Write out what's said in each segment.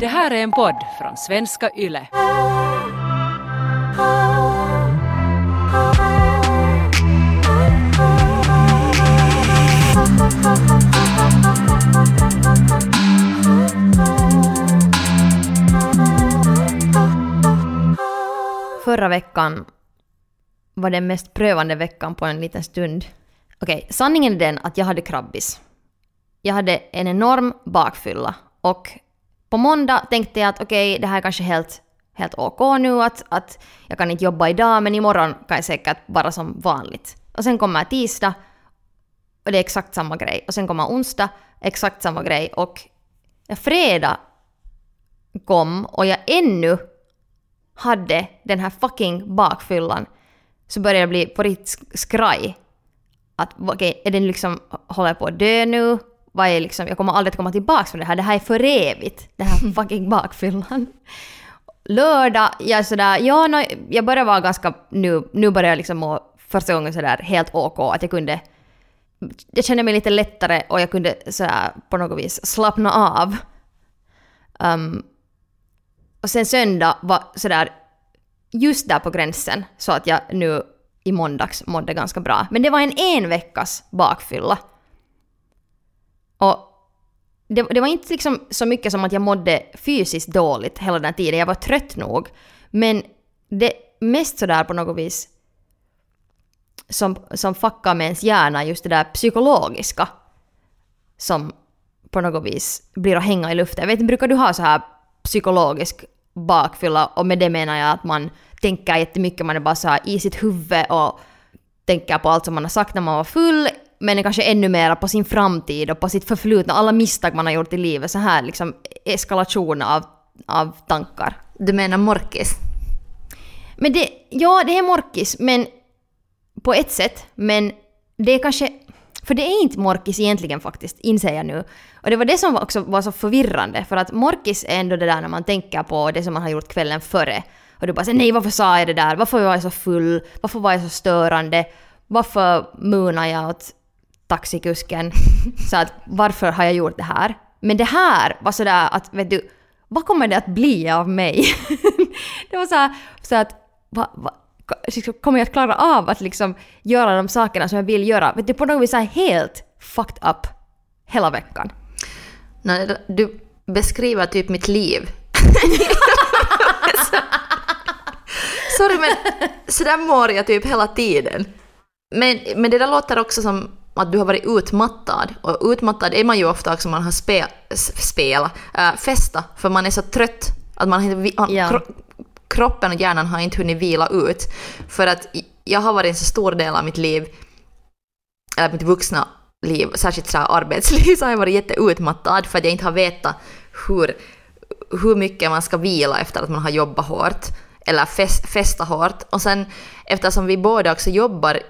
Det här är en podd från svenska YLE. Förra veckan var den mest prövande veckan på en liten stund. Okej, sanningen är den att jag hade krabbis. Jag hade en enorm bakfylla och på måndag tänkte jag att okej, det här är kanske helt, helt ok nu att, att jag kan inte jobba idag men imorgon kan jag säkert vara som vanligt. Och sen kommer tisdag och det är exakt samma grej. Och sen kommer onsdag, exakt samma grej. Och fredag kom och jag ännu hade den här fucking bakfyllan så började jag bli på riktigt skraj. Att okej, är den liksom, håller jag på att dö nu? Vad är liksom, jag kommer aldrig att komma tillbaka från det här, det här är för evigt. Den här fucking bakfyllan. Lördag, jag sådär, ja, no, jag började vara ganska, nu, nu börjar jag liksom må första gången sådär helt OK, att jag kunde jag kände mig lite lättare och jag kunde sådär på något vis slappna av. Um, och sen söndag var sådär just där på gränsen så att jag nu i måndags mådde ganska bra. Men det var en en veckas bakfylla. Och det, det, var inte liksom så mycket som att jag mådde fysiskt dåligt hela den här tiden. Jag var trött nog. Men det mest sådär på något vis som, som fuckar med ens hjärna, just det där psykologiska som på något vis blir att hänga i luften. Jag vet inte, brukar du ha så här psykologisk bakfylla och med det menar jag att man tänker jättemycket, man är bara så här i sitt huvud och tänker på allt som man har sagt när man var full, men kanske ännu mer på sin framtid och på sitt förflutna, alla misstag man har gjort i livet, så här liksom eskalation av, av tankar. Du menar morkis? Men det, ja, det är morkis, men på ett sätt, men det är kanske... För det är inte morkis egentligen faktiskt, inser jag nu. Och det var det som också var så förvirrande, för att morkis är ändå det där när man tänker på det som man har gjort kvällen före. Och du bara säger nej varför sa jag det där, varför var jag så full, varför var jag så störande, varför munade jag åt taxikusken, så att varför har jag gjort det här? Men det här var sådär att, vet du, vad kommer det att bli av mig? det var så, så att, va, va, kommer jag att klara av att liksom göra de sakerna som jag vill göra? Vet du, på något vis är helt fucked up hela veckan. Nej, du beskriver typ mitt liv. Sorry men sådär mår jag typ hela tiden. Men, men det där låter också som att du har varit utmattad. Och utmattad är man ju ofta också man har spel, spel äh, festa, för man är så trött att man, man ja. kro, kroppen och hjärnan har inte hunnit vila ut. För att jag har varit en så stor del av mitt liv, eller mitt vuxna liv, särskilt så arbetsliv, så har jag varit jätteutmattad för att jag inte har vetat hur, hur mycket man ska vila efter att man har jobbat hårt eller fest, festa hårt. Och sen eftersom vi båda också jobbar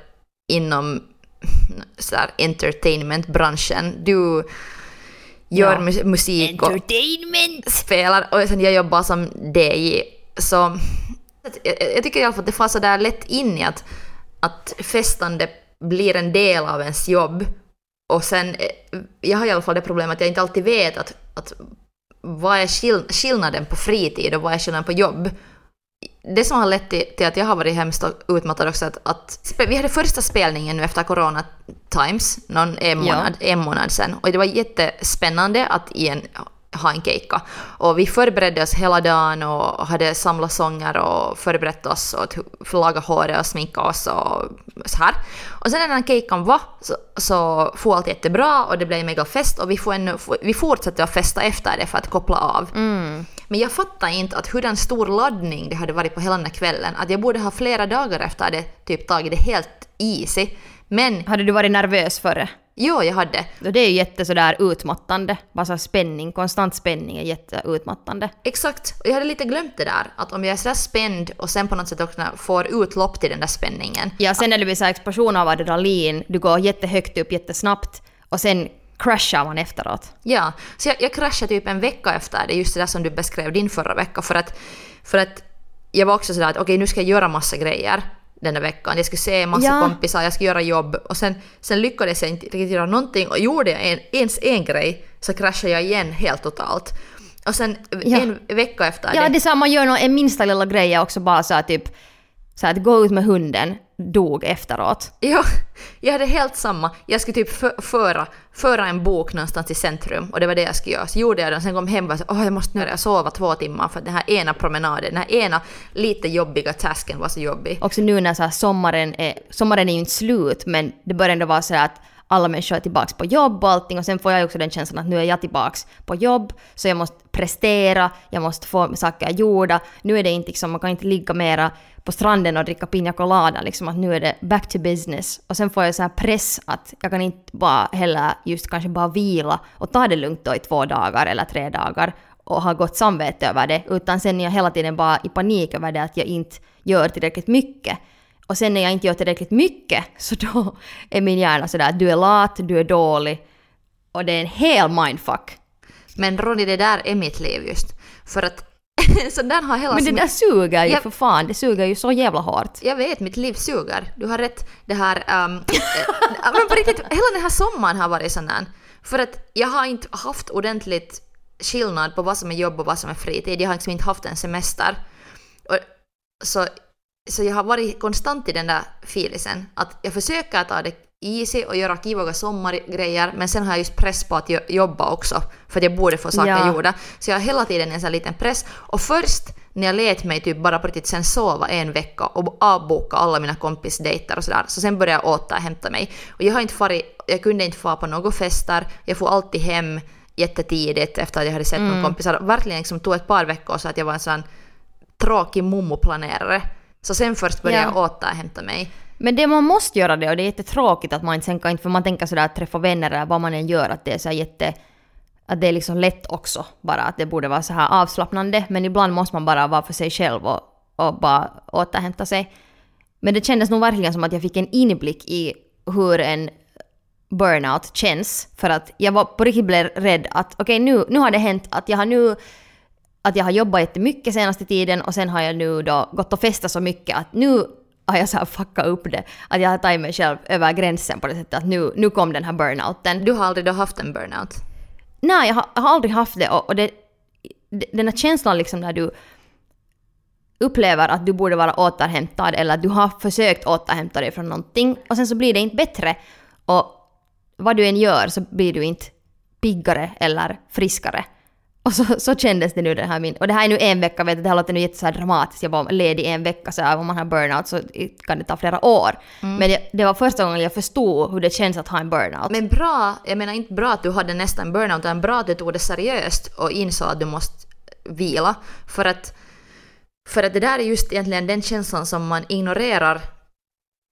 inom så här, entertainmentbranschen, du gör ja. musik och spelar och sen jag jobbar som DJ. Så jag, jag tycker i alla fall att det får där lätt in i att, att festande blir en del av ens jobb. Och sen, eh, jag har i alla fall det problemet att jag inte alltid vet att, att vad är skill skillnaden på fritid och vad är skillnaden på jobb det som har lett till, till, att jag har varit hemskt utmattad också, att, att vi hade första spelningen nu efter Corona Times, någon en månad, ja. en månad sedan, och det var jättespännande att i en ha en keikka. Och vi förberedde oss hela dagen och hade samlat sånger och förberett oss och lagat håret och sminkat oss och så här. Och sen när den kejkan var så, så får allt jättebra och det blev mega fest och vi, får en, vi fortsatte att festa efter det för att koppla av. Mm. Men jag fattar inte att hur en stor laddning det hade varit på hela den här kvällen. Att jag borde ha flera dagar efter det typ tagit det helt easy. Men... Hade du varit nervös för det? Jo, jag hade. Och det är ju jätte sådär utmattande. Bara så spänning, konstant spänning är jätteutmattande. Exakt. Och jag hade lite glömt det där. Att om jag är sådär spänd och sen på något sätt också får utlopp till den där spänningen. Ja, sen när det blir så explosion av adrenalin, du går jättehögt upp jättesnabbt och sen crashar man efteråt. Ja, så jag, jag kraschade typ en vecka efter det, just det där som du beskrev din förra vecka, för att, för att jag var också sådär att okej, okay, nu ska jag göra massa grejer den där veckan. Jag skulle se massa ja. kompisar, jag skulle göra jobb och sen, sen lyckades jag inte riktigt göra någonting och gjorde jag en, ens en grej så kraschade jag igen helt totalt. Och sen Ja. en vecka efter Ja, det. det är så här, man gör någon, en minsta lilla grej också bara så här, typ så här, att gå ut med hunden dog efteråt. Ja, jag hade helt samma. Jag skulle typ fö- föra, föra en bok någonstans i centrum och det var det jag skulle göra. Så gjorde jag det och sen kom hem och var så åh jag måste nu jag sova två timmar för den här ena promenaden, den här ena lite jobbiga tasken var så jobbig. Också nu när så sommaren är, sommaren är ju inte slut men det börjar ändå vara så att alla människor är tillbaka på jobb och allting och sen får jag också den känslan att nu är jag tillbaka på jobb så jag måste prestera, jag måste få saker gjorda. Nu är det inte liksom, man kan inte ligga mera på stranden och dricka piña colada liksom att nu är det back to business. Och sen får jag så här press att jag kan inte bara heller just kanske bara vila och ta det lugnt då i två dagar eller tre dagar och ha gott samvete över det, utan sen är jag hela tiden bara i panik över det att jag inte gör tillräckligt mycket. Och sen när jag inte gör tillräckligt mycket, så då är min hjärna sådär att du är lat, du är dålig. Och det är en hel mindfuck. Men Ronny, det där är mitt liv just. För att så där har hela Men det där suger ju Jag- för fan, det suger ju så jävla hårt. Jag vet, mitt liv suger. Du har rätt. Det här... Um, men på riktigt, hela den här sommaren har varit sån här. För att jag har inte haft ordentligt skillnad på vad som är jobb och vad som är fritid. Jag har liksom inte haft en semester. Och, så, så jag har varit konstant i den där filisen. Att jag försöker ta det easy och göra kivoga sommargrejer men sen har jag just press på att jo- jobba också för att jag borde få saker Ja. gjorda. Så jag har hela tiden en sån liten press. Och först när jag lät mig typ bara på riktigt sen sova en vecka och avboka alla mina kompisdejter och sådär, så sen började jag återhämta mig. Och jag har inte farit, jag kunde inte få på några fester, jag får alltid hem jättetidigt efter att jag hade sett Mm. någon kompisar. Verkligen liksom tog ett par veckor så att jag var en sån tråkig mummoplanerare. Så sen först började Ja. jag återhämta mig. Men det man måste göra det och det är jättetråkigt att man inte sen kan inte, för man tänker sådär att träffa vänner eller vad man än gör att det är så jätte att det är liksom lätt också bara att det borde vara så här avslappnande men ibland måste man bara vara för sig själv och, och bara återhämta sig. Men det kändes nog verkligen som att jag fick en inblick i hur en burnout känns för att jag var på riktigt blev rädd att okej nu, nu har det hänt att jag har nu att jag har jobbat jättemycket senaste tiden och sen har jag nu då gått och festat så mycket att nu har jag så här fuckat upp det. Att jag har tagit mig själv över gränsen på det sättet att nu, nu kom den här burnouten. Du har aldrig då haft en burnout? Nej, jag har, jag har aldrig haft det och, och det, den här känslan liksom när du upplever att du borde vara återhämtad eller att du har försökt återhämta dig från någonting och sen så blir det inte bättre och vad du än gör så blir du inte piggare eller friskare. Och så, så kändes det nu det här min... Och det här är nu en vecka, vet du, det här låter nu jätte så här dramatiskt. Jag var ledig en vecka så här, om man har burnout så kan det ta flera år. Men det, det var första gången jag förstod hur det känns att ha en burnout. Men bra, jag menar inte bra att du hade nästan burnout, utan bra att du tog det seriöst och insåg att du måste vila. För att, för att det där är just egentligen den känslan som man ignorerar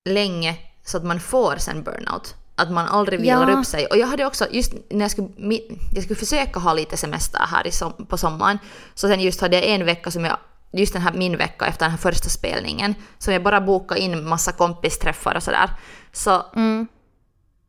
länge så att man får sen burnout. Att man aldrig vilar Ja. upp sig. Och jag hade också, just när jag skulle, jag skulle försöka ha lite semester här som, på sommaren, så sen just hade jag en vecka som jag just den här min vecka efter den här första spelningen, som jag bara bokade in massa kompisträffar och sådär. Så Mm.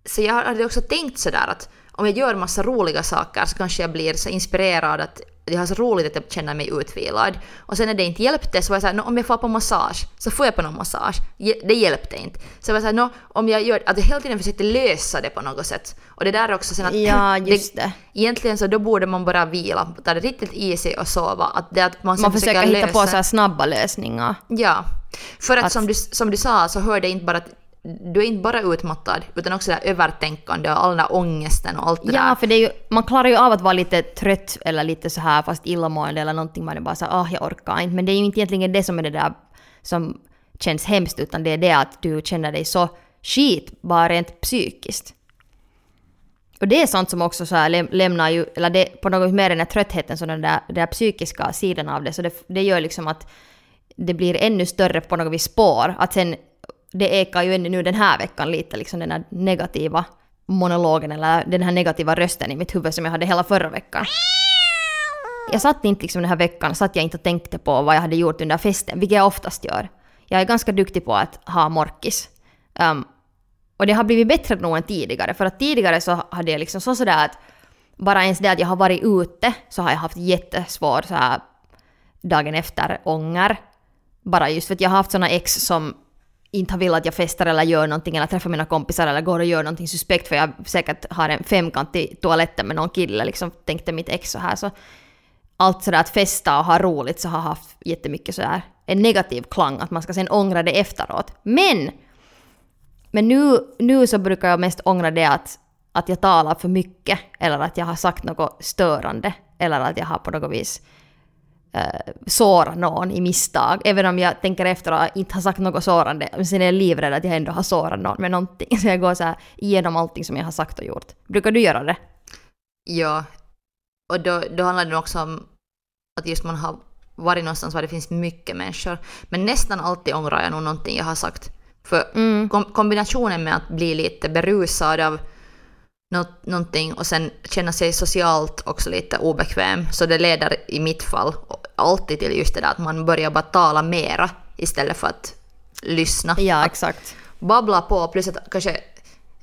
så jag hade också tänkt sådär att om jag gör massa roliga saker så kanske jag blir så inspirerad att jag har så roligt att jag känner mig utvilad. Och sen när det inte hjälpte så var jag såhär, "Nå, om jag får på massage så får jag på någon massage. Det hjälpte inte. Så jag var såhär, "Nå, om jag gör, att jag hela tiden försökte lösa det på något sätt. Och det där är också sen att Ja, just det. egentligen så då borde man bara vila, ta det riktigt easy och sova. Att det att man, Man försöker hitta på lösa- så här snabba lösningar. Ja. För att, Att- som, du, som du sa så hör det inte bara du är inte bara utmattad utan också det här övertänkande och all den där ångesten och allt det Ja, där. för det är ju, man klarar ju av att vara lite trött eller lite så här fast illamående eller någonting. Man är bara så ah, jag orkar inte. Men det är ju inte egentligen det som är det där som känns hemskt, utan det är det att du känner dig så skit, bara rent psykiskt. Och det är sånt som också så här läm- lämnar ju, eller det på något mer än tröttheten, så den där, den där psykiska sidan av det. Så det, det gör liksom att det blir ännu större på något vis spår. Att sen, det ekar ju ännu nu den här veckan lite liksom den här negativa monologen eller den här negativa rösten i mitt huvud som jag hade hela förra veckan. Jag satt inte liksom den här veckan, satt jag inte och tänkte på vad jag hade gjort under festen, vilket jag oftast gör. Jag är ganska duktig på att ha morkis. Um, och det har blivit bättre nog än tidigare, för att tidigare så hade jag liksom så sådär att bara ens det att jag har varit ute så har jag haft jättesvår så här dagen efter ånger. Bara just för att jag har haft såna ex som inte har velat att jag festar eller gör någonting eller träffar mina kompisar eller går och gör någonting suspekt för jag säkert har en femkant i toaletten med någon kille liksom tänkte mitt ex så här så allt sådär att festa och ha roligt så har haft jättemycket sådär en negativ klang, att man ska sen ångra det efteråt. Men, men nu, nu så brukar jag mest ångra det att, att jag talar för mycket eller att jag har sagt något störande eller att jag har på något vis eh, såra någon i misstag. Även om jag tänker efter och inte har sagt något sårande. Men sen är jag livrädd att jag ändå har sårat någon med någonting. Så jag går så här igenom allting som jag har sagt och gjort. Brukar du göra det? Ja, och då, då handlar det också om att just man har varit någonstans var det finns mycket människor. Men nästan alltid ångrar jag nog någonting jag har sagt. För Mm. kom, kombinationen med att bli lite berusad av något, någonting och sen känna sig socialt också lite obekväm. Så det leder i mitt fall alltid till just det där att man börjar bara tala mera istället för att lyssna. Ja, exakt. Babbla på plus att kanske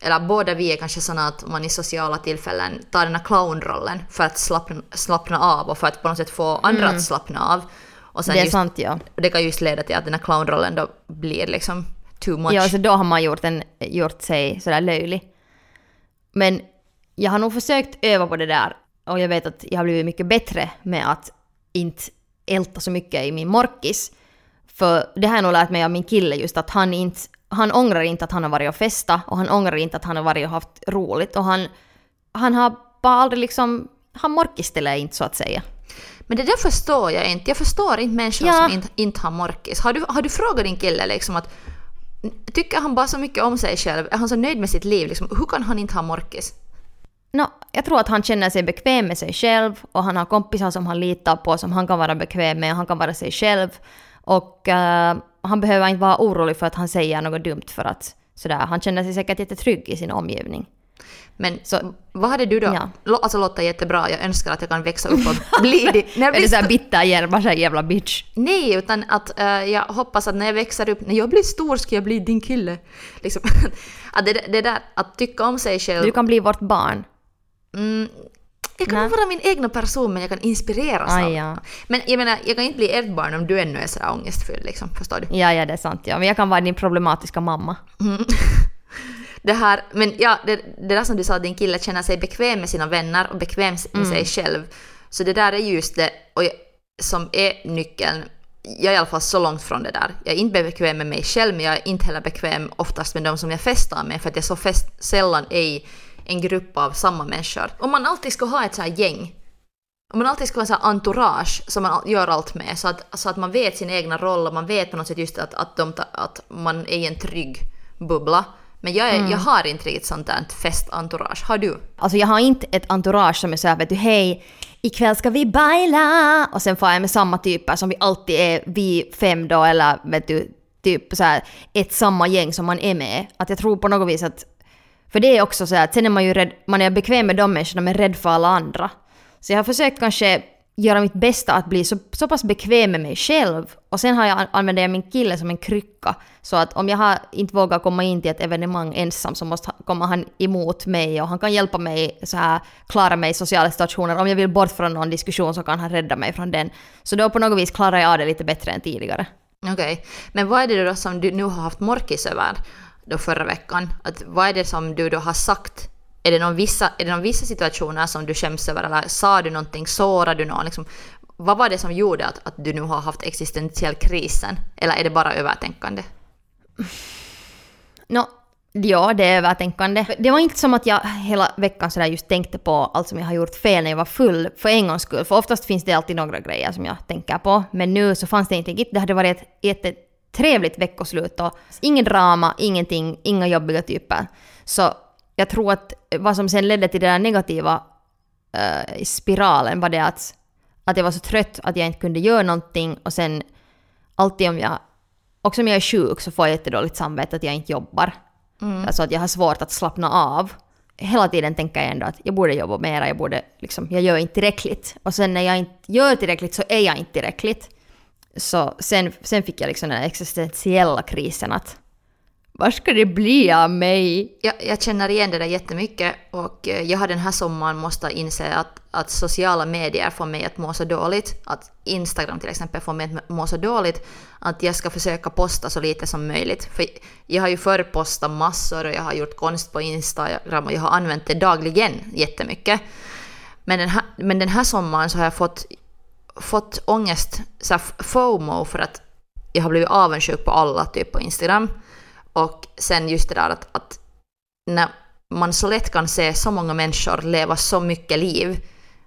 eller båda vi är kanske såna att man i sociala tillfällen tar den här clownrollen för att slappna, slappna av och för att på något sätt få andra att slappna av. Och sen Mm. Det är just, sant ja. det kan just leda till att den här clownrollen då blir liksom too much. Ja, så då har man gjort, en, gjort sig sådär löjlig. Men jag har nog försökt öva på det där och jag vet att jag har blivit mycket bättre med att inte älta så mycket i min morkis. För det har jag nog lärt mig av min kille just att han inte, han ångrar inte att han har varit och festa och han ångrar inte att han har varit och haft roligt och han, han har bara aldrig liksom, han morkiställer inte så att säga. Men det där förstår jag inte. Jag förstår inte människor Ja. som inte, inte har morkis. Har du, har du frågat din kille liksom att tycker han bara så mycket om sig själv? Är han så nöjd med sitt liv? Liksom, hur kan han inte ha morkis? No, jag tror att han känner sig bekväm med sig själv och han har kompisar som han litar på som han kan vara bekväm med och han kan vara sig själv. Och uh, han behöver inte vara orolig för att han säger något dumt för att sådär, han känner sig säkert jättetrygg i sin omgivning. Men Så- vad hade du då? Ja. Alltså låter jättebra. Jag önskar att jag kan växa upp och bli det. När jag Är det såhär bitter bara såhär jävla bitch? Nej, utan att eh, jag hoppas att när jag växer upp, när jag blir stor ska jag bli din kille. Liksom, att det, det där att tycka om sig själv. Du kan bli vårt barn. Mm, jag kan nog vara min egna person men jag kan inspireras av Aj, ja. Men jag menar, jag kan inte bli ert barn om du ännu är sådär ångestfylld liksom, förstår du? Ja, ja, det är sant. Ja. Men jag kan vara din problematiska mamma. Det här, men ja, det, det där som du sa, att din kille känner sig bekväm med sina vänner och bekväm med sig själv. Så det där är just det och jag, som är nyckeln. Jag är i alla fall så långt från det där. Jag är inte bekväm med mig själv men jag är inte heller bekväm oftast med de som jag festar med för att jag så fest, sällan är i en grupp av samma människor. Om man alltid ska ha ett så här gäng om man alltid ska ha en här entourage som man gör allt med så att, så att man vet sin egna roll och man vet på något sätt just att, att, de, att man är i en trygg bubbla. Men jag, är, jag har inte riktigt sånt där festentourage. Har du? Alltså jag har inte ett entourage som är såhär vet du hej, ikväll ska vi baila! Och sen får jag med samma typer som vi alltid är, vi fem då eller vet du, typ så här ett samma gäng som man är med. Att jag tror på något vis att, för det är också så här att sen är man ju rädd, man är bekväm med de människorna men rädd för alla andra. Så jag har försökt kanske göra mitt bästa att bli så, så pass bekväm med mig själv. Och sen har jag, använder jag min kille som en krycka. Så att om jag har, inte vågar komma in till ett evenemang ensam så måste, ha- komma han emot mig och han kan hjälpa mig så här, klara mig i sociala situationer. Om jag vill bort från någon diskussion så kan han rädda mig från den. Så då på något vis klarar jag av det lite bättre än tidigare. Okej. Men vad är det då som du nu har haft morkis över då förra veckan? Att, vad är det som du då har sagt? Är det, någon vissa, är det någon vissa situationer som du skäms över? Eller sa du någonting? Sårade du någon? Liksom, vad var det som gjorde att, att du nu har haft existentiell krisen? Eller är det bara övertänkande? Nå, ja, det är övertänkande. Det var inte som att jag hela veckan sådär just tänkte på allt som jag har gjort fel när jag var full för en gångs skull. För oftast finns det alltid några grejer som jag tänker på. Men nu så fanns det ingenting. Det hade varit ett jättetrevligt veckoslut och ingen drama, ingenting, inga jobbiga typer. Så jag tror att vad som sen ledde till den negativa eh, spiralen var det att, att jag var så trött att jag inte kunde göra någonting och sen alltid om jag, också om jag är sjuk så får jag jättedåligt samvete att jag inte jobbar. Alltså att jag har svårt att slappna av. Hela tiden tänker jag ändå att jag borde jobba mera, jag borde liksom, jag gör inte tillräckligt. Och sen när jag inte gör tillräckligt så är jag inte tillräckligt. Så sen, sen fick jag liksom den här existentiella krisen att vad ska det bli av mig? Jag, jag känner igen det där jättemycket och eh, jag har den här sommaren måste inse att, att sociala medier får mig att må så dåligt, att Instagram till exempel får mig att må så dåligt, att jag ska försöka posta så lite som möjligt. För jag har ju förr postat massor och jag har gjort konst på Instagram och jag har använt det dagligen jättemycket. Men den här, men den här sommaren så har jag fått fått ångest, så här FOMO, för att jag har blivit avundsjuk på alla typ på Instagram. Och sen just det där att, att när man så lätt kan se så många människor leva så mycket liv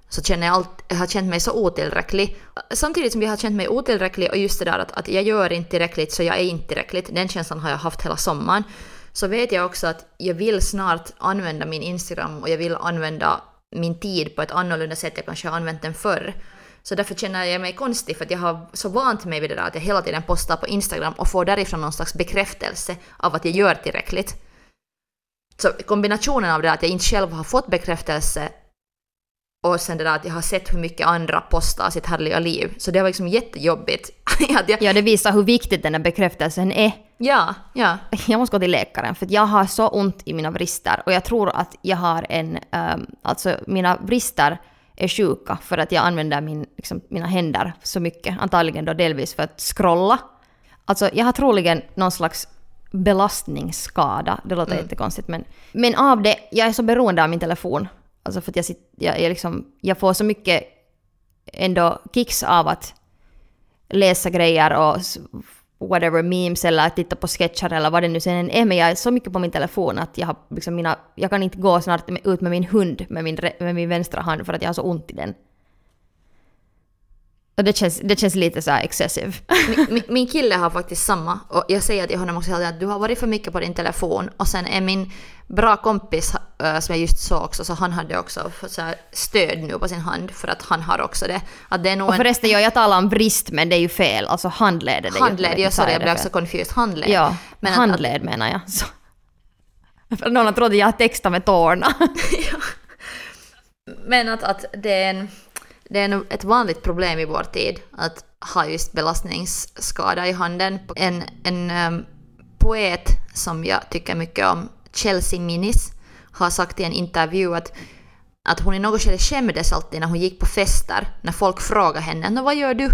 så känner jag, allt, jag har känt mig så otillräcklig. Samtidigt som jag har känt mig otillräcklig och just det där att, att jag gör inte tillräckligt så jag är inte tillräckligt, den känslan har jag haft hela sommaren. Så vet jag också att jag vill snart använda min Instagram och jag vill använda min tid på ett annorlunda sätt jag kanske har använt den förr. Så därför känner jag mig konstig för att jag har så vant mig vid det där att jag hela tiden postar på Instagram och får därifrån någon slags bekräftelse av att jag gör tillräckligt. Så kombinationen av det att jag inte själv har fått bekräftelse och sen det där att jag har sett hur mycket andra postar sitt härliga liv. Så det var liksom jättejobbigt. jag, Ja, det visar hur viktigt den här bekräftelsen är. ja, ja. Jag måste gå till läkaren för jag har så ont i mina vrister och jag tror att jag har en, ehm, alltså mina vrister är sjuka för att jag använder min, liksom, mina händer så mycket, antagligen då delvis för att scrolla. Alltså jag har troligen någon slags belastningsskada, det låter jättekonstigt men, men av det, jag är så beroende av min telefon. Alltså för att jag, jag, jag, liksom, jag får så mycket ändå kicks av att läsa grejer och whatever memes eller titta på sketcher eller vad det nu sen är. Men jag är så mycket på min telefon att jag har liksom mina, jag kan inte gå snart ut med min hund med min, med min vänstra hand för att jag har så ont i den. Och det känns, det känns lite så här excessive. Min, min- min kille har faktiskt samma och jag säger till honom också att du har varit för mycket på din telefon och sen är min bra kompis äh, som jag just såg också så han hade också så stöd nu på sin hand för att han har också det. Att det är nog Och en förresten, jag, jag talar om vrist men det är ju fel. Alltså handled är det handled, jag sa det, jag blev också confused, handled. Ja, Men att- handled menar jag. Så. Någon att jag textat med tårna. Men att, att det är, en, det är ett vanligt problem i vår tid att ha just belastningsskada i handen. En, en em, poet som jag tycker mycket om, Chelsea Minnis, har sagt i en intervju att, att hon i något skede skämdes alltid när hon gick på fester, när folk frågade henne “Nå vad gör du?”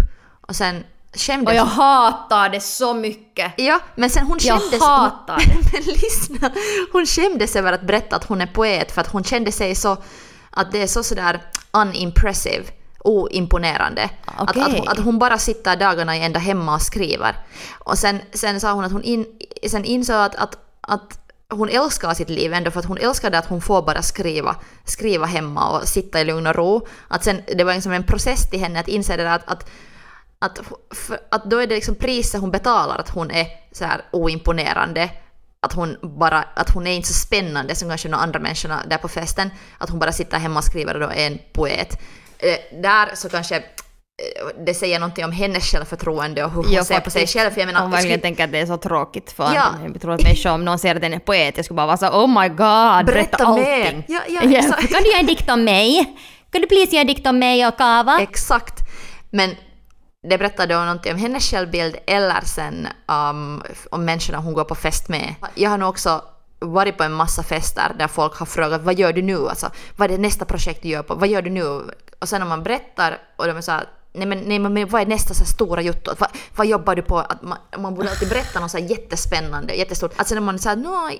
och sen skämdes Och jag hatar det så mycket. Ja, men sen hon Jag skämdes... hatar hon, men lyssna! Hon skämdes över att berätta att hon är poet för att hon kände sig så... Att det är så sådär unimpressive, oimponerande. Att, att, hon- att hon bara sitter dagarna i ända hemma och skriver. Och sen, sen sa hon att hon in, sen insåg att, att, att hon älskar sitt liv ändå för att hon älskade att hon får bara skriva, skriva hemma och sitta i lugn och ro. Att sen, det var liksom en process till henne att inse det där att, att att, för, att då är det liksom priset hon betalar att hon är så här oimponerande. Att hon, bara, att hon är inte så spännande som kanske de andra människorna där på festen. Att hon bara sitter hemma och skriver och då är en poet. Eh, där så kanske eh, det säger någonting om hennes självförtroende och hur hon Ja, ser på sig själv. För jag menar, Hon verkligen skri- tänker att det är så tråkigt för Ja. Jag tror att människor, om någon säger att den är poet, jag skulle bara vara så oh my god, berätta, Berätta allting. Ja, ja, exakt. Kan du göra en dikt om mig? Kan du please göra en dikt om mig och Kava? Exakt. Men det berättar då någonting om hennes självbild eller sen um, om människorna hon går på fest med. Jag har nog också varit på en massa fester där folk har frågat vad gör du nu? Alltså, vad är det nästa projekt du gör på? Vad gör du nu? Och sen om man berättar och de är så här, nej men, nej men vad är nästa så stora jotto? Vad, vad jobbar du på? Att man, man borde alltid berätta något så jättespännande, jättestort. Alltså när man säger nå,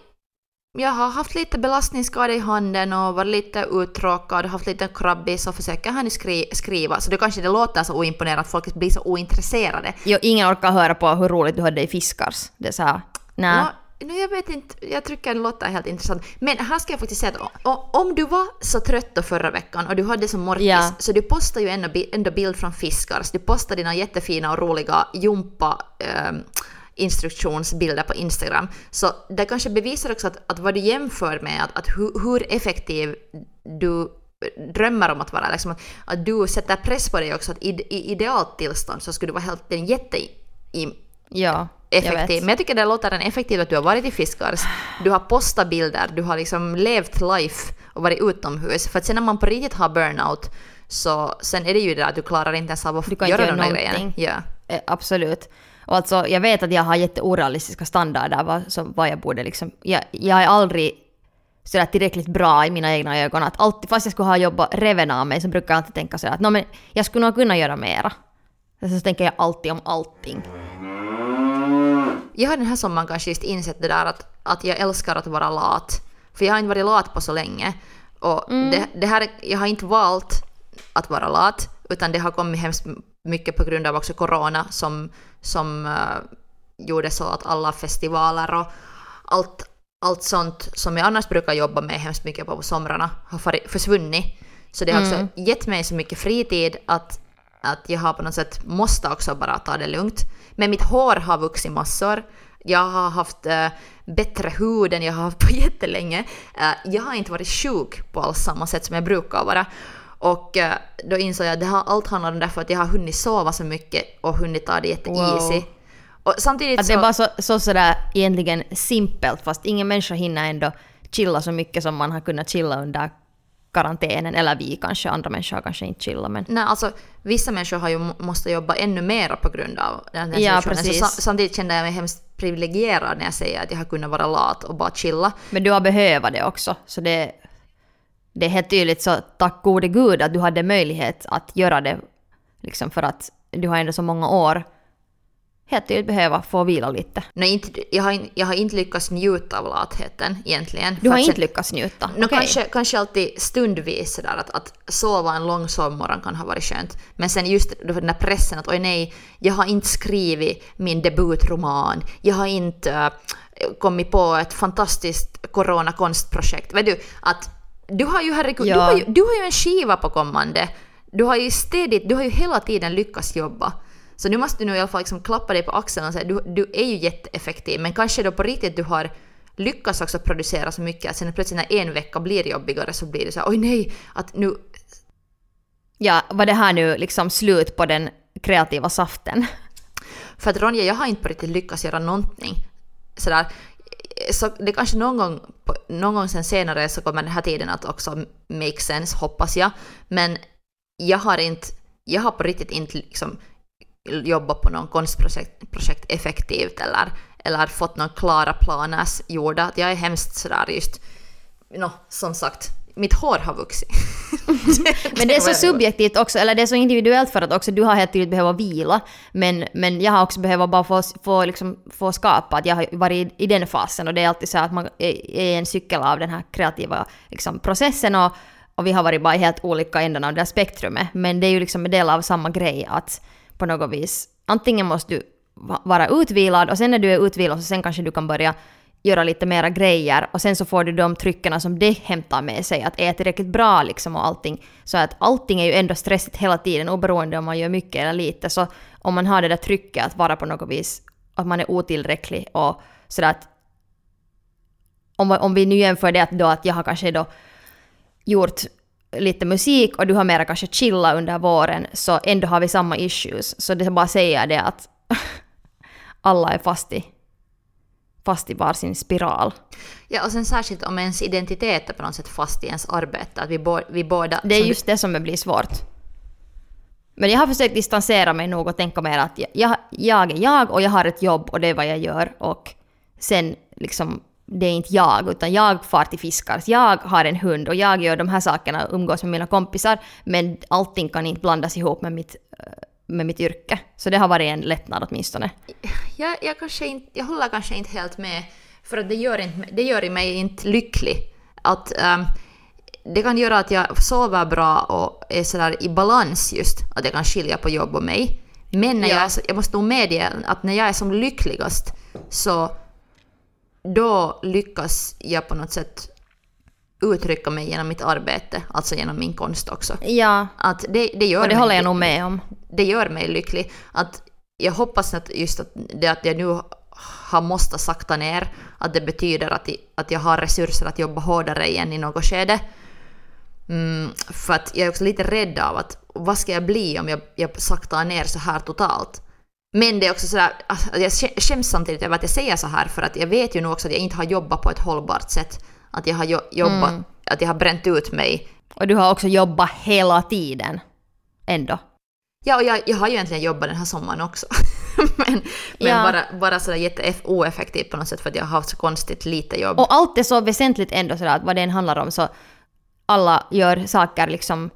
jag har haft lite belastningsskada i handen och varit lite uttråkad, haft lite krabbis och försöker här nu skri skriva. Så det kanske det låter så oimponerande att folk blir så ointresserade. Jo, ingen orkar höra på hur roligt du hade i Fiskars. Det är så här, nej. Nå, nå, jag vet inte, jag tycker det låter helt intressant. Men här ska jag faktiskt säga att om du var så trött då förra veckan och du hade så morkis, Ja. så du postar ju ändå, ändå bild från Fiskars. Du postar dina jättefina och roliga jumpa ehm, instruktionsbilder på Instagram. Så det kanske bevisar också att, att vad du jämför med, att, att hur, hur effektiv du drömmer om att vara, liksom att, att du sätter press på dig också, att i, i idealt tillstånd så skulle du vara helt en jätte i, Ja, effektiv. vet. Men jag tycker det låter effektivt att du har varit i Fiskars, du har postat bilder, du har liksom levt life och varit utomhus. För att sen när man på riktigt har burnout så sen är det ju det att du klarar inte ens av att Du kan göra göra där grejerna. någonting. Ja. Eh, absolut. Och alltså, jag vet att jag har jätteorealistiska standarder vad, som, vad jag borde liksom... Jag, jag är aldrig sådär tillräckligt bra i mina egna ögon. Att alltid, fast jag skulle ha jobbat reven av mig så brukar jag alltid tänka sådär att "Nå, men jag skulle nog kunna göra mera. Så tänker jag alltid om allting. Jag har den här sommaren kanske just insett det där att, att jag älskar att vara lat. För jag har inte varit lat på så länge. Och Mm. det, det här, jag har inte valt att vara lat, utan det har kommit hemskt mycket på grund av också corona som, som uh, gjorde så att alla festivaler och allt, allt sånt som jag annars brukar jobba med hemskt mycket på, somrarna har försvunnit. Så det har också gett mig så mycket fritid att, att jag har på något sätt måste också bara ta det lugnt. Men mitt hår har vuxit massor. Jag har haft äh, bättre hud än jag har haft på jättelänge. Äh, jag har inte varit sjuk på alls samma sätt som jag brukar vara. Och äh, då insåg jag att det har, allt handlar om därför att jag har hunnit sova så mycket och hunnit ta det jätte-easy. Wow. Och samtidigt att så... det är bara så, så sådär egentligen simpelt fast ingen människa hinner ändå chilla så mycket som man har kunnat chilla under karantänen, eller vi kanske, andra människor kanske inte chillar men... Nej, alltså vissa människor har ju måste jobba ännu mer på grund av den här ja, Precis. Så, samtidigt kände jag mig hemskt privilegierad när jag säger att jag har kunnat vara lat och bara chilla. Men du har behövt det också, så det, det är helt tydligt så tack gode gud att du hade möjlighet att göra det, liksom för att du har ändå så många år helt tydligt behöva få vila lite. Nej, inte, jag, har, jag har inte lyckats njuta av latheten egentligen. Du har inte lyckats njuta? No, okay. kanske, kanske alltid stundvis sådär att, att sova en lång sovmorgon kan ha varit skönt. Men sen just den där pressen att oj nej, jag har inte skrivit min debutroman, jag har inte äh, kommit på ett fantastiskt coronakonstprojekt. Vet du, att du har ju herregud, ja. du, har ju, du har ju en skiva på kommande. Du har ju stedigt, du har ju hela tiden lyckats jobba. Så nu måste du nog i alla fall liksom klappa dig på axeln och säga du, du är ju jätteeffektiv men kanske då på riktigt du har lyckats också producera så mycket att sen plötsligt när en vecka blir jobbigare så blir det så här, oj nej, att nu... Ja, var det här nu liksom slut på den kreativa saften? För att Ronja, jag har inte på riktigt lyckats göra någonting. Sådär, så det kanske någon gång, någon gång sen senare så kommer den här tiden att också make sense, hoppas jag. Men jag har inte, jag har på riktigt inte liksom jobba på någon konstprojekt projekt effektivt eller, eller fått några klara planer gjorda. Att jag är hemskt sådär just, no, som sagt, mitt hår har vuxit. men det är så subjektivt också, eller det är så individuellt för att också du har helt tydligt behövt vila, men, men jag har också behövt bara få, få, liksom, få skapa, att jag har varit i, i den fasen och det är alltid så att man är, är en cykel av den här kreativa liksom, processen och, och vi har varit bara i helt olika ändarna av det här spektrumet, men det är ju liksom en del av samma grej att på något vis. Antingen måste du vara utvilad och sen när du är utvilad så sen kanske du kan börja göra lite mera grejer och sen så får du de tryckerna som det hämtar med sig, att är tillräckligt bra liksom och allting. Så att allting är ju ändå stressigt hela tiden oberoende om man gör mycket eller lite. Så om man har det där trycket att vara på något vis, att man är otillräcklig och sådär att om, om vi nu jämför det att, då att jag har kanske då gjort lite musik och du har mera kanske chilla under våren så ändå har vi samma issues. Så det är bara att säga det att alla är fast i, fast i varsin spiral. Ja, och sen särskilt om ens identitet är på något sätt fast i ens arbete. Att vi, bo, vi båda... Det är just du... det som blir svårt. Men jag har försökt distansera mig nog och tänka mer att jag, jag är jag och jag har ett jobb och det är vad jag gör och sen liksom det är inte jag, utan jag far till fiskar. Jag har en hund och jag gör de här sakerna, umgås med mina kompisar, men allting kan inte blandas ihop med mitt, eh, med mitt yrke. Så det har varit en lättnad åtminstone. Jag, jag, kanske inte, jag håller kanske inte helt med, för att det gör, inte, det gör mig inte lycklig. Att, um, det kan göra att jag sover bra och är sådär i balans just, att jag kan skilja på jobb och mig. Men när ja. jag, jag måste nog medge att när jag är som lyckligast så då lyckas jag på något sätt uttrycka mig genom mitt arbete, alltså genom min konst också. Ja, att det, det gör och det håller jag nog med om. Det gör mig lycklig. Att jag hoppas att just att det att jag nu har måste sakta ner, att det betyder att, att jag har resurser att jobba hårdare igen i något skede. Mm, för att jag är också lite rädd av att vad ska jag bli om jag, jag saktar ner så här totalt? Men det är också sådär, alltså, jag skäms samtidigt över att jag säger så här för att jag vet ju nog också att jag inte har jobbat på ett hållbart sätt. Att jag har jobbat, mm. att jag har bränt ut mig. Och du har också jobbat hela tiden. Ändå. Ja, och jag, jag har ju egentligen jobbat den här sommaren också. men men ja. bara, bara sådär jätte oeffektivt på något sätt för att jag har haft så konstigt lite jobb. Och allt är så väsentligt ändå sådär att vad det än handlar om så alla gör saker liksom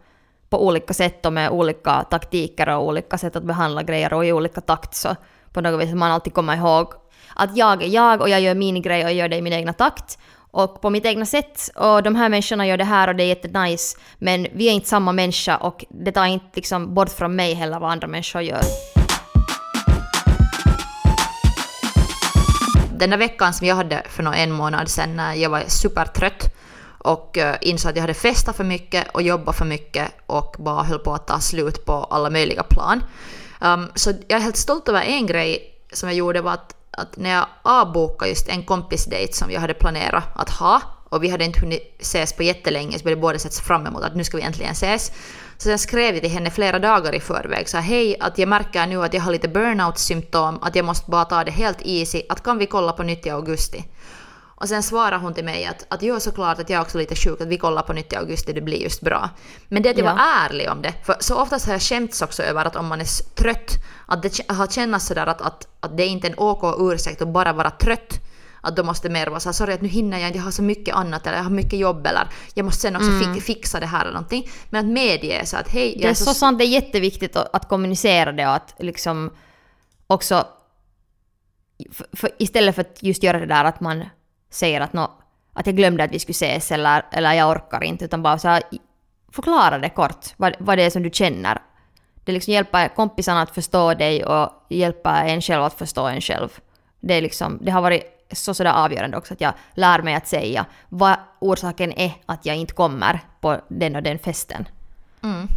på olika sätt och med olika taktiker och olika sätt att behandla grejer och i olika takt så på något vis man alltid kommer ihåg att jag är jag och jag gör min grej och jag gör det i min egna takt. och på mitt egna sätt. Och de här människorna gör det här och det är jättenice. Men vi är inte samma människa och det tar inte liksom bort från mig heller vad andra människor gör. Den där veckan som jag hade för någon en månad sedan när jag var supertrött och eh, insåg att jag hade festat för mycket och jobbat för mycket och bara höll på att ta slut på alla möjliga plan. Um, så jag är helt stolt över en grej som jag gjorde var att, att när jag avbokade just en kompisdejt som jag hade planerat att ha och vi hade inte hunnit ses på jättelänge så vi hade båda sett fram emot att nu ska vi äntligen ses. Så jag skrev till henne flera dagar i förväg så hej, att jag märker nu att jag har lite burnout-symptom, att jag måste bara ta det helt easy, att kan vi kolla på nytt i augusti? Och sen svarar hon till mig att, att jo såklart att jag är också lite sjuk, att vi kollar på nytt i augusti, det blir just bra. Men det att jag Ja. var ärlig om det, för så oftast har jag skämts också över att om man är trött, att det har kännas sådär att, att, att det är inte en OK ursäkt att bara vara trött, att då måste mer vara såhär sorry att nu hinner jag inte, jag har så mycket annat eller jag har mycket jobb eller jag måste sen också fi- fixa det här eller någonting. Men att medge så att hej, Mm. Det är så sant, det är jätteviktigt att, att kommunicera det och att liksom också... För, för istället för att just göra det där att man säger att, no, att jag glömde att vi skulle ses eller, eller jag orkar inte, utan bara så här, förklara det kort, vad, vad det är som du känner. Det liksom hjälper kompisarna att förstå dig och hjälper en själv att förstå en själv. Det, är liksom, det har varit så sådär avgörande också att jag lär mig att säga vad orsaken är att jag inte kommer på den och den festen. Mm.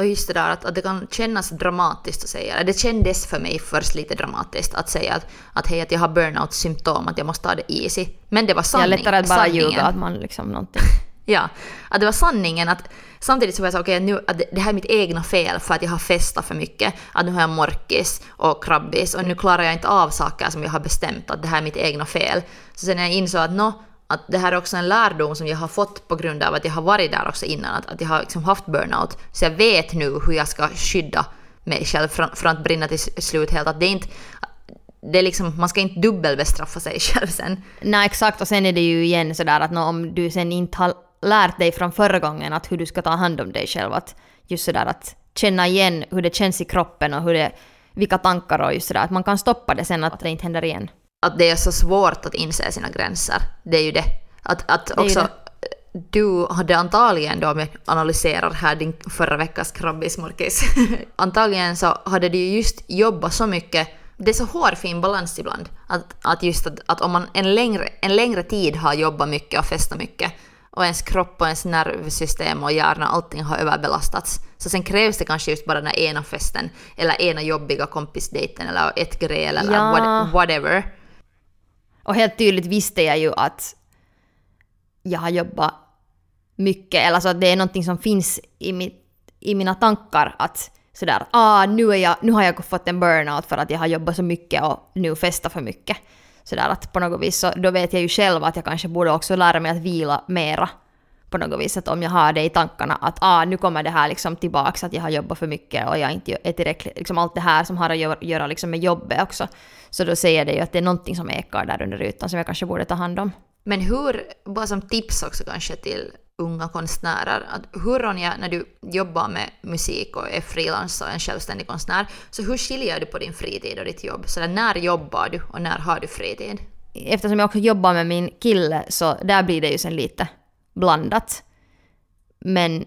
Och just det där att, att det kan kännas dramatiskt att säga det. Kändes för mig först lite dramatiskt att säga att, att hej, att jag har burnout-symptom, att jag måste ta det easy. Men det var Ja, sanning, lättare att bara sanningen. ljuga att man liksom någonting. Ja, att det var sanningen att samtidigt så var jag så okej, nu att det, här är mitt egna fel för att jag har festat för mycket, att nu har jag morkis och krabbis och nu klarar jag inte av saker som jag har bestämt att det här är mitt egna fel. Så sen när jag insåg att nå, att det här är också en lärdom som jag har fått på grund av att jag har varit där också innan, att, att jag har liksom haft burnout. Så jag vet nu hur jag ska skydda mig själv från, från att brinna till slut helt. Att det är inte, det är liksom, man ska inte dubbelbestraffa sig själv sen. Nej exakt och sen är det ju igen sådär att om du sen inte har lärt dig från förra gången att hur du ska ta hand om dig själv, att just sådär att känna igen hur det känns i kroppen och hur det, vilka tankar och just sådär att man kan stoppa det sen att det inte händer igen att det är så svårt att inse sina gränser. Det är ju det. Att, att också, du hade antagligen då, om jag analyserar här din förra veckas krabbismorkis, antagligen så hade du ju just jobbat så mycket det är så hårfin balans ibland. Att, att just att, att om man en längre, en längre tid har jobbat mycket och festat mycket och ens kropp och ens nervsystem och hjärna, allting har överbelastats. Så sen krävs det kanske just bara den här ena festen eller ena jobbiga kompisdejten eller ett gräl eller Ja. what, whatever. Och helt tydligt visste jag ju att jag har jobbat mycket, eller så att det är någonting som finns i, mitt, i mina tankar att sådär ah, nu, är jag, nu har jag fått en burnout för att jag har jobbat så mycket och nu festar för mycket. Sådär att på något vis så då vet jag ju själv att jag kanske borde också lära mig att vila mera på något vis. Att om jag har det i tankarna att ah, nu kommer det här liksom tillbaks, att jag har jobbat för mycket och jag inte är tillräckligt, liksom allt det här som har att göra, göra liksom med jobbet också. Så då säger det ju att det är någonting som ekar där under ytan som jag kanske borde ta hand om. Men hur, bara som tips också kanske till unga konstnärer, att hur Ronja, när du jobbar med musik och är frilans och en självständig konstnär, så hur skiljer du på din fritid och ditt jobb? Så där, när jobbar du och när har du fritid? Eftersom jag också jobbar med min kille så där blir det ju sen lite blandat. Men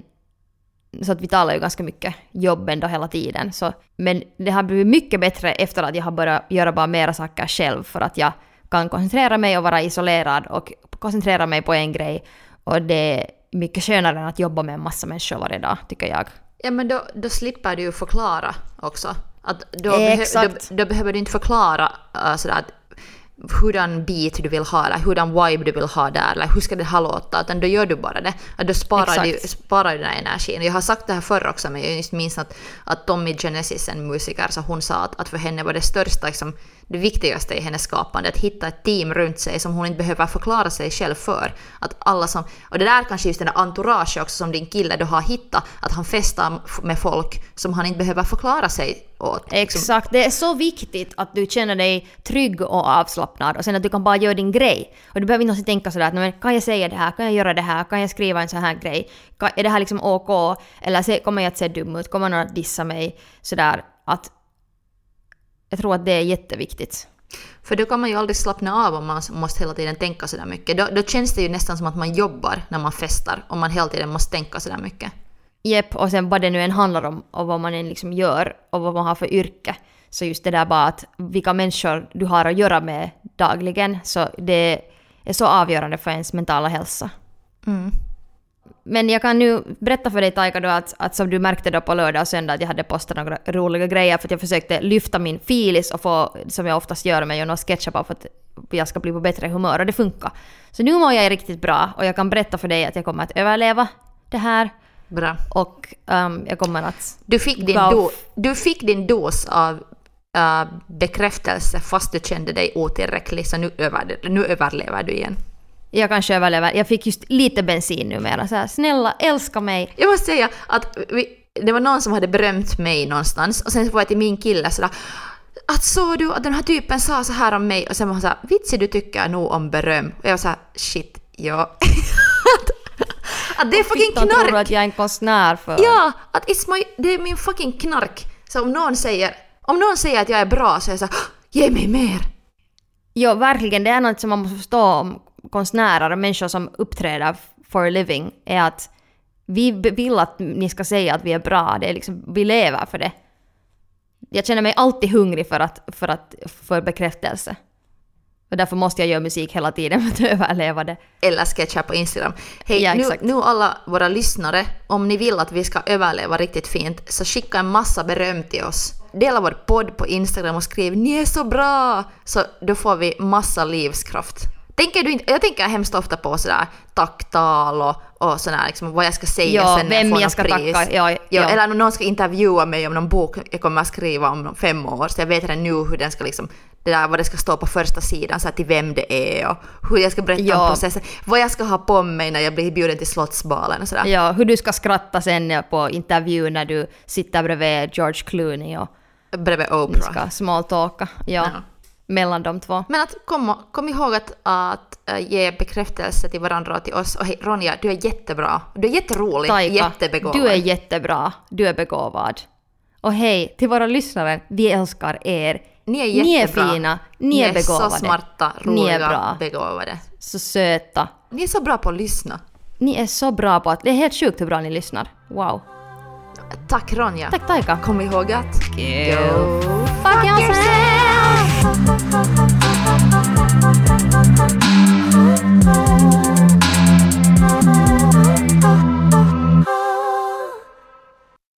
så att vi talar ju ganska mycket jobb ändå hela tiden. Så, men det har blivit mycket bättre efter att jag har börjat göra bara mera saker själv för att jag kan koncentrera mig och vara isolerad och koncentrera mig på en grej. Och det är mycket skönare än att jobba med en massa människor varje dag, tycker jag. Ja men då, då slipper du ju förklara också. Att då, behö, då, då behöver du inte förklara uh, sådär att hurdan beat du vill ha eller hurdan vibe du vill ha där eller hur ska det här låta utan då gör du bara det. Att då sparar du, sparar du den här energin. Jag har sagt det här förr också men jag just minns att, att Tommy Genesis, en musiker, så hon sa att, att för henne var det största, liksom, det viktigaste i hennes skapande att hitta ett team runt sig som hon inte behöver förklara sig själv för. Att alla som, och det där kanske just den där entourage också som din kille då har hittat, att han festar med folk som han inte behöver förklara sig åt. Exakt, det är så viktigt att du känner dig trygg och avslappnad och sen att du kan bara göra din grej. Och du behöver inte någonsin tänka sådär att men kan jag säga det här, kan jag göra det här, kan jag skriva en sån här grej, kan, är det här liksom OK, eller kommer jag att se dum ut, kommer någon att dissa mig, sådär. Att jag tror att det är jätteviktigt. För då kan man ju aldrig slappna av om man måste hela tiden tänka sådär mycket. Då, då känns det ju nästan som att man jobbar när man festar, om man hela tiden måste tänka sådär mycket. Jepp, och sen vad det nu än handlar om och vad man än liksom gör och vad man har för yrke. Så just det där bara att vilka människor du har att göra med dagligen, så det är så avgörande för ens mentala hälsa. Mm. Men jag kan nu berätta för dig Taika då att, att som du märkte då på lördag och söndag att jag hade postat några roliga grejer för att jag försökte lyfta min filis och få, som jag oftast gör med sketcher bara för att jag ska bli på bättre humör och det funkar. Så nu mår jag riktigt bra och jag kan berätta för dig att jag kommer att överleva det här Bra. och um, jag kommer att... Du fick din, do, du fick din dos av äh, bekräftelse fast du kände dig otillräcklig, så nu, över, nu överlever du igen. Jag kanske överlever. Jag fick just lite bensin numera. Så här, snälla, älska mig. Jag måste säga att vi, det var någon som hade berömt mig någonstans och sen var jag till min kille sådär att såg du att den här typen sa så här om mig och sen var han såhär vitsi du tycker nog om beröm och jag var såhär shit ja. att, det är fucking Fittan tror knark! att jag är en konstnär för... Ja, att it's my, det är min fucking knark. Så om någon säger, om någon säger att jag är bra så är jag såhär ge mig mer! Jo, verkligen. Det är något som man måste förstå om konstnärer och människor som uppträder for a living. Är att vi vill att ni ska säga att vi är bra. Det är liksom, vi lever för det. Jag känner mig alltid hungrig för att, för att för bekräftelse. Och därför måste jag göra musik hela tiden för att överleva det. eller sketcher på Instagram. Hej, Ja, nu, nu alla våra lyssnare, om ni vill att vi ska överleva riktigt fint, så skicka en massa beröm till oss. Dela vår podd på Instagram och skriv “Ni är så bra!” så då får vi massa livskraft. Tänker du inte, jag tänker hemskt ofta på sådär tacktal och, och sådär liksom vad jag ska säga Ja, sen när jag får jag ska pris. tacka, ja, ja. Eller om någon ska intervjua mig om någon bok jag kommer att skriva om fem år, så jag vet redan nu hur den ska liksom, det där vad det ska stå på första sidan, så här, till vem det är och hur jag ska berätta Ja. om processen, vad jag ska ha på mig när jag blir bjuden till Slottsbalen och sådär. Ja, hur du ska skratta sen på intervju när du sitter bredvid George Clooney och Bredvid ni Oprah. ska smalltalka. Ja, Ja. Mellan de två. Men att kom, kom ihåg att, att äh, ge bekräftelse till varandra och till oss. Och hej, Ronja, du är jättebra. Du är jätterolig, Taika, jättebegåvad. du är jättebra. Du är begåvad. Och hej, till våra lyssnare, vi älskar er. Ni är Ni är jättebra. fina, ni är begåvade. så smarta, Ni är roliga, bra. begåvade. Så söta. Ni är så bra på att lyssna. Ni är så bra på att... Det är helt sjukt hur bra ni lyssnar. Wow. Tack Ronja. Tack Taika. Kom ihåg att... Go Go fuck yourself! Ha ha ha ha.